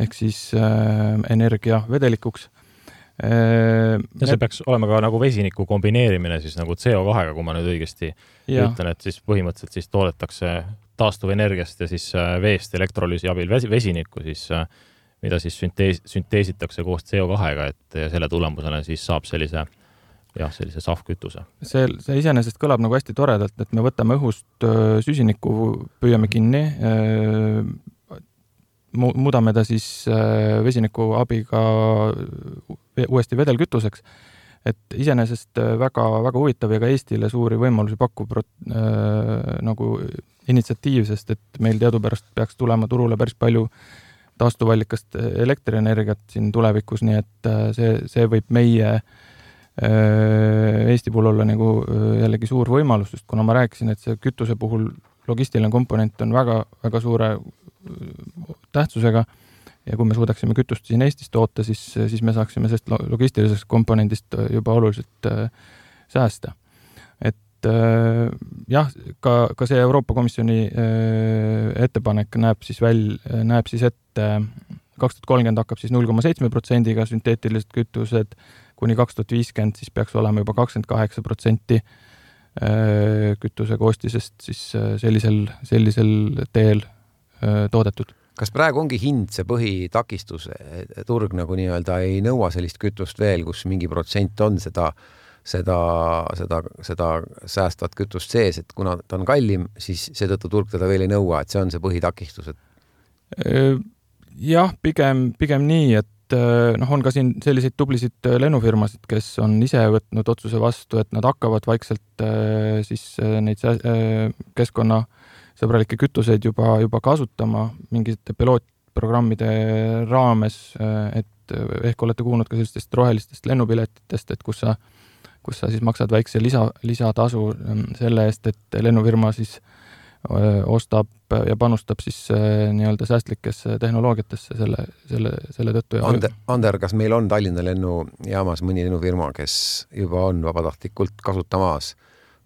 ehk siis äh, energia vedelikuks äh,. ja see peaks olema ka nagu vesiniku kombineerimine siis nagu CO2-ga, kui ma nüüd õigesti ja. ütlen, et siis põhimõtteliselt siis toodetakse taastuvenergiast ja siis äh, veest elektrolüüsi abil vesinikku siis äh, mida siis süntees, sünteesitakse koos CO2-ga, et selle tulemusena siis saab sellise äh, jah, sellise sahvkütuse. see, see iseenesest kõlab nagu hästi toredalt, et me võtame õhust süsinikku, püüame kinni, muudame ta siis vesiniku abiga uuesti vedelkütuseks. et iseenesest väga, väga huvitav ja ka Eestile suuri võimalusi pakkuv äh, nagu initsiatiiv, sest et meil teadupärast peaks tulema turule päris palju taastuvallikast elektrienergiat siin tulevikus, nii et see, see võib meie Äh, Eesti puhul olla nagu äh, jällegi suur võimalus, sest kuna ma rääkisin, et see kütuse puhul logistiline komponent on väga, väga suure äh, tähtsusega ja kui me suudaksime kütust siin Eestis toota, siis, siis me saaksime sellest logistilisest komponendist juba oluliselt säästa. et jah, ka, ka see Euroopa Komisjoni ettepanek näeb siis väl-, näeb siis ette kaks tuhat kolmkümmend hakkab siis null koma seitsme protsendiga sünteetilised kütused kuni kaks tuhat viiskümmend siis peaks olema juba kakskümmend kaheksa protsenti äh, kütuse koostisest siis äh, sellisel, sellisel teel äh, toodetud. Kas praegu ongi hind see põhitakistus, turg nagu nii-öelda ei nõua sellist kütust veel, kus mingi protsent on seda, seda, seda, seda säästvat kütust sees, et kuna ta on kallim, siis seetõttu turg teda veel ei nõua, et see on see põhitakistus, et jah, pigem, pigem nii, et et äh, noh, on ka siin selliseid tublisid äh, lennufirmasid, kes on ise võtnud otsuse vastu, et nad hakkavad vaikselt äh, siis neid keskkonnasõbralikke kütuseid juba, juba kasutama mingite pilootprogrammide raames, et ehk olete kuulnud ka sellistest rohelistest lennupiletitest, et kus sa, kus sa siis maksad väikse lisa, lisatasu ähm, selle eest, et lennufirma siis äh, ostab ja panustab siis nii-öelda säästlikesse tehnoloogiatesse selle, selle, selle tõttu. Ander, Ander, kas meil on Tallinna lennujaamas mõni lennufirma, kes juba on vabatahtlikult kasutamas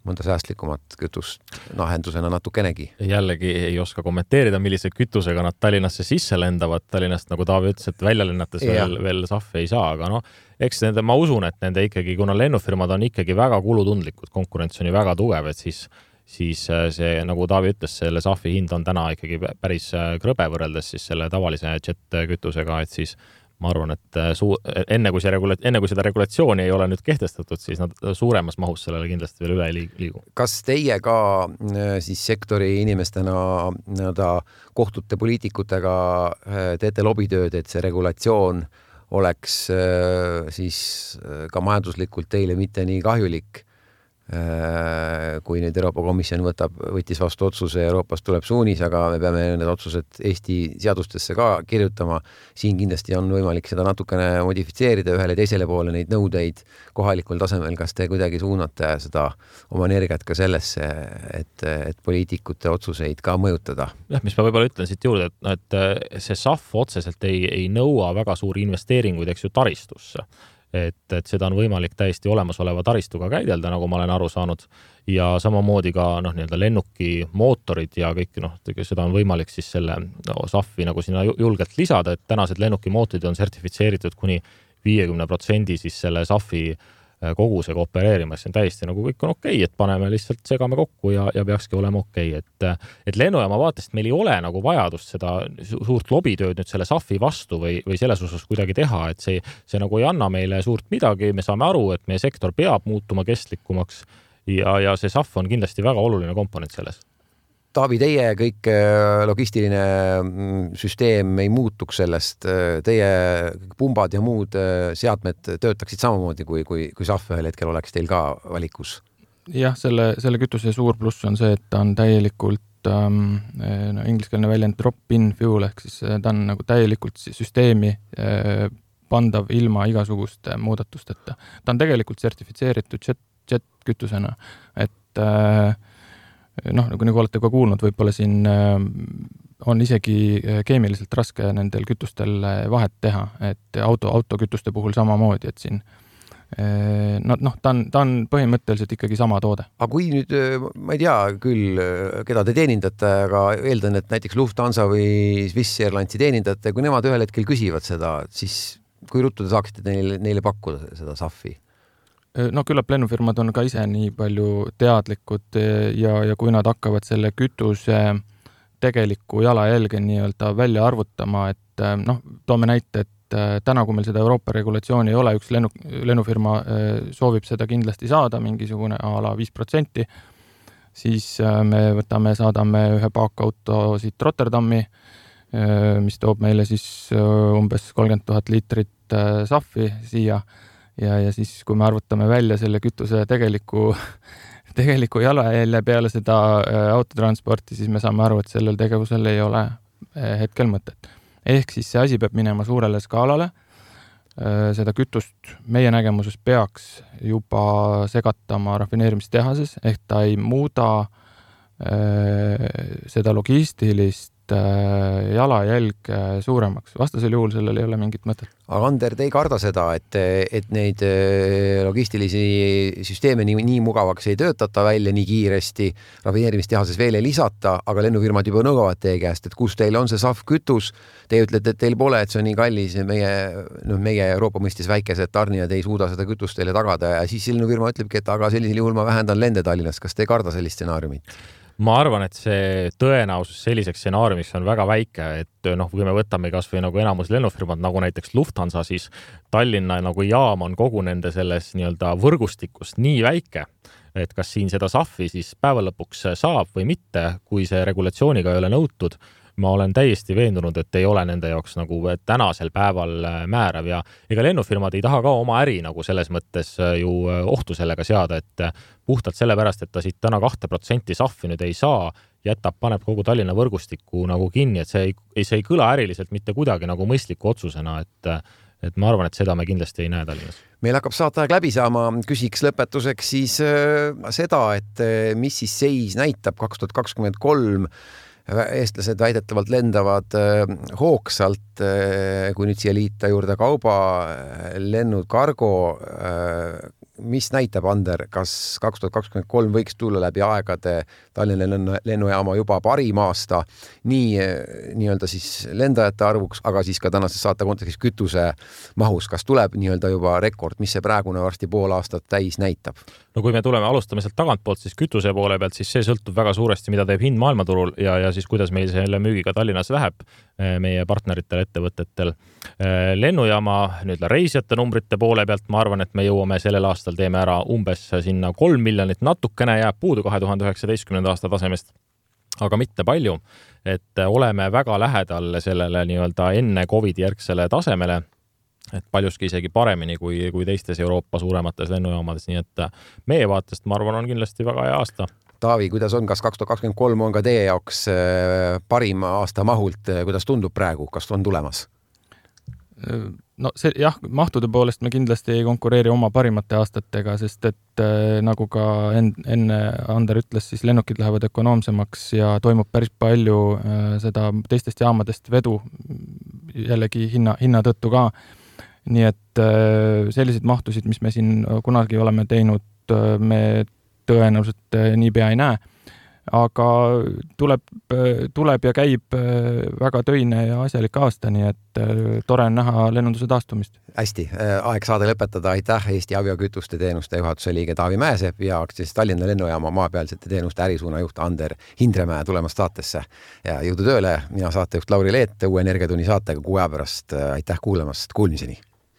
mõnda säästlikumat kütust lahendusena natukenegi? jällegi ei oska kommenteerida, millise kütusega nad Tallinnasse sisse lendavad. Tallinnast, nagu Taavi ütles, et välja lennates ja. veel, veel sahve ei saa, aga noh, eks nende, ma usun, et nende ikkagi, kuna lennufirmad on ikkagi väga kulutundlikud, konkurents on ju väga tugev, et siis siis äh, see, nagu Taavi ütles, selle sahvi hind on täna ikkagi päris äh, krõbe võrreldes siis selle tavalise jet-kütusega, et siis ma arvan, et äh, suu-, enne kui see regula-, enne kui seda regulatsiooni ei ole nüüd kehtestatud, siis nad suuremas mahus sellele kindlasti veel üle ei liigu. kas teie ka siis sektori inimestena nii-öelda kohtute poliitikutega, teete lobitööd, et see regulatsioon oleks siis ka majanduslikult teile mitte nii kahjulik kui nüüd Euroopa Komisjon võtab, võttis vastu otsuse, Euroopast tuleb suunis, aga me peame need otsused Eesti seadustesse ka kirjutama. siin kindlasti on võimalik seda natukene modifitseerida ühele teisele poole neid nõudeid kohalikul tasemel. kas te kuidagi suunate seda oma energiat ka sellesse, et, et poliitikute otsuseid ka mõjutada? jah, mis ma võib-olla ütlen siit juurde, et, et see SAF otseselt ei, ei nõua väga suuri investeeringuid, eks ju, taristusse et, et seda on võimalik täiesti olemasoleva taristuga käidelda, nagu ma olen aru saanud, ja samamoodi ka noh, nii-öelda lennuki mootorid ja kõik noh, seda on võimalik siis selle no, SAF-i nagu sinna julgelt lisada, et tänased lennuki mootorid on sertifitseeritud kuni viiekümne protsendi siis selle SAF-i äh, kogusega opereerima, siis on täiesti nagu kõik on okei okay,, et paneme lihtsalt, segame kokku ja, ja peakski olema okei okay., et et lennujaama vaatest meil ei ole nagu vajadust seda suurt lobitööd nüüd selle SAF-i vastu või, või selles osas kuidagi teha, et see, see nagu ei anna meile suurt midagi, me saame aru, et meie sektor peab muutuma kestlikumaks ja, ja see SAF on kindlasti väga oluline komponent selles Taavi, teie kõik äh, logistiline mm, süsteem ei muutuks sellest, äh, teie pumbad ja muud äh, seadmed töötaksid samamoodi, kui, kui, kui SAF ühel hetkel oleks teil ka valikus? jah, selle, selle kütuse suur pluss on see, et ta on täielikult ähm, no ingliskeelne väljend drop-in fuel ehk siis ta on nagu täielikult süsteemi äh, pandav ilma igasuguste muudatusteta. ta on tegelikult sertifitseeritud jet, jet kütusena, et äh, noh, nagu, nagu olete ka kuulnud, võib-olla siin äh, on isegi äh, keemiliselt raske nendel kütustel äh, vahet teha, et auto, autokütuste puhul samamoodi, et siin no, noh, ta on, ta on põhimõtteliselt ikkagi sama toode. aga kui nüüd, ma ei tea küll, keda te teenindate, aga eeldan, et näiteks Lufthansa või Swiss Airlinesi teenindate, kui nemad ühel hetkel küsivad seda, siis kui ruttu te saaksite neile, neile pakkuda seda SAF-i? No küllap lennufirmad on ka ise nii palju teadlikud eh, ja, ja kui nad hakkavad selle kütuse tegelikku jalajälge nii-öelda välja arvutama, et eh, noh, toome näite, et täna, kui meil seda Euroopa regulatsiooni ei ole, üks lennu, lennufirma soovib seda kindlasti saada, mingisugune a la viis protsenti, siis me võtame, saadame ühe paakauto siit Rotterdami, mis toob meile siis umbes kolmkümmend tuhat liitrit sahvi siia ja, ja siis, kui me arvutame välja selle kütuse tegeliku, [LAUGHS] tegeliku jalajälje peale seda äh, autotransporti, siis me saame aru, et sellel tegevusel ei ole äh, hetkel mõtet. ehk siis see asi peab minema suurele skaalale. Äh, seda kütust meie nägemuses peaks juba segatama rafineerimistehases, ehk ta ei muuda seda logistilist jalajälg äh, suuremaks, vastasel juhul sellel ei ole mingit mõtet. aga Ander, te ei karda seda, et, et neid äh, logistilisi süsteeme nii, nii mugavaks ei töötata välja nii kiiresti, rafineerimistehases veel ei lisata, aga lennufirmad juba nõuavad teie käest, et kus teil on see SAF kütus. Teie ütlete, et teil pole, et see on nii kallis ja meie, noh, meie Euroopa mõistes väikesed tarnijad ei suuda seda kütust teile tagada ja siis lennufirma ütlebki, et aga sellisel juhul ma vähendan lende Tallinnas. kas te ei karda sellist stsenaariumit? Ma arvan, et see tõenäosus selliseks stsenaariumiks on väga väike, et noh, kui me võtame kasvõi nagu enamus lennufirmad, nagu näiteks Lufthansa, siis Tallinna nagu jaam on kogu nende selles nii-öelda võrgustikust nii väike, et kas siin seda SAF-i siis päeva lõpuks saab või mitte, kui see regulatsiooniga ei ole nõutud ma olen täiesti veendunud, et ei ole nende jaoks nagu tänasel päeval äh, määrav ja ega lennufirmad ei taha ka oma äri nagu selles mõttes äh, ju äh, ohtu sellega seada, et puhtalt sellepärast, et ta siit täna kahte protsenti sahvi nüüd ei saa, jätab, paneb kogu Tallinna võrgustiku nagu kinni, et see ei, see ei kõla äriliselt mitte kuidagi nagu mõistliku otsusena, et et ma arvan, et seda me kindlasti ei näe Tallinnas. meil hakkab saateaeg läbi saama, küsiks lõpetuseks siis äh, seda, et mis siis seis näitab kaks tuhat kakskümmend kolm eestlased väidetavalt lendavad äh, hoogsalt, äh, kui nüüd siia liita juurde kaubalennud, äh, kargo mis näitab, Ander, kas kaks tuhat kakskümmend kolm võiks tulla läbi aegade Tallinna lennu, lennujaama juba parim aasta nii nii-öelda siis lendajate arvuks, aga siis ka tänases saate kontekstis kütuse mahus, kas tuleb nii-öelda juba rekord, mis see praegune varsti pool aastat täis näitab? No kui me tuleme, alustame sealt tagantpoolt, siis kütuse poole pealt, siis see sõltub väga suuresti, mida teeb hind maailmaturul ja, ja siis kuidas meil selle müügiga Tallinnas läheb eh, meie partneritel, ettevõtetel. Eh, lennujaama nii-öelda reisijate numbrite poole pealt ma arvan, et me jõuame sellel aastal teeme ära umbes sinna kolm miljonit, natukene jääb puudu kahe tuhande üheksateistkümnenda aasta tasemest, aga mitte palju. et oleme väga lähedal sellele nii-öelda enne Covidi järgsele tasemele et paljuski isegi paremini kui, kui teistes Euroopa suuremates lennujaamades, nii et meie vaatest, ma arvan, on kindlasti väga hea aasta. Taavi, kuidas on, kas kaks tuhat kakskümmend kolm on ka teie jaoks äh, parim aasta mahult, kuidas tundub praegu, kas on tulemas? no see jah, mahtude poolest me kindlasti ei konkureeri oma parimate aastatega, sest et äh, nagu ka en, enne Ander ütles, siis lennukid lähevad ökonoomsemaks ja toimub päris palju äh, seda teistest jaamadest vedu jällegi hinna, hinna tõttu ka. Nii et äh, selliseid mahtusid, mis me siin kunagi oleme teinud äh,, me tõenäoliselt äh, niipea ei näe. Aga tuleb, tuleb ja käib väga töine ja asjalik aasta, nii et tore on näha lennunduse taastumist. hästi, aeg saade lõpetada, aitäh Eesti Abiokütuste Teenuste juhatuse liige Taavi Mäesepp ja aktsiaseltsis Tallinna Lennujaama maapealsete teenuste ärisuuna juht Ander Hindremäe tulemast saatesse. Ja jõudu tööle, mina saatejuht Lauri Leet, uue Energiatunni saatega kuu aja pärast, aitäh kuulamast, kuulmiseni!